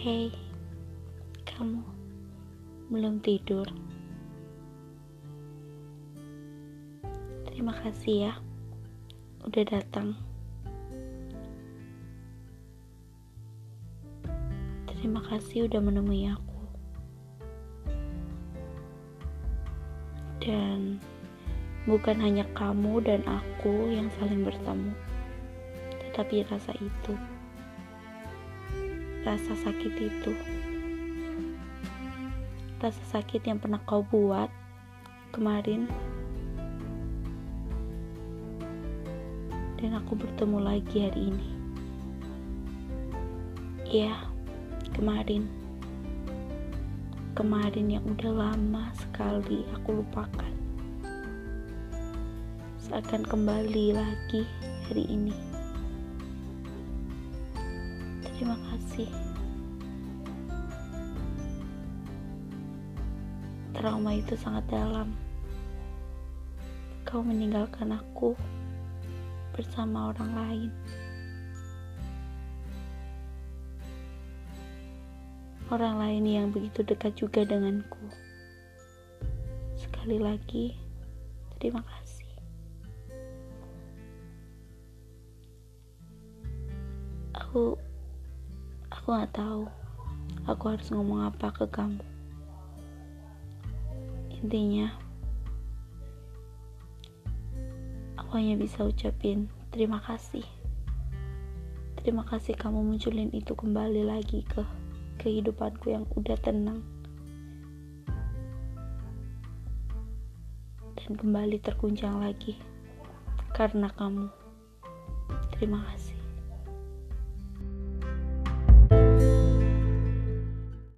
Hei, kamu belum tidur? Terima kasih ya, udah datang. Terima kasih udah menemui aku. Dan bukan hanya kamu dan aku yang saling bertemu, tetapi rasa itu rasa sakit itu. Rasa sakit yang pernah kau buat kemarin. Dan aku bertemu lagi hari ini. Ya, kemarin. Kemarin yang udah lama sekali aku lupakan. Seakan kembali lagi hari ini. Terima kasih. Trauma itu sangat dalam. Kau meninggalkan aku bersama orang lain. Orang lain yang begitu dekat juga denganku. Sekali lagi, terima kasih. Aku Aku gak tahu aku harus ngomong apa ke kamu. Intinya, aku hanya bisa ucapin terima kasih. Terima kasih kamu munculin itu kembali lagi ke kehidupanku yang udah tenang. Dan kembali terguncang lagi karena kamu. Terima kasih.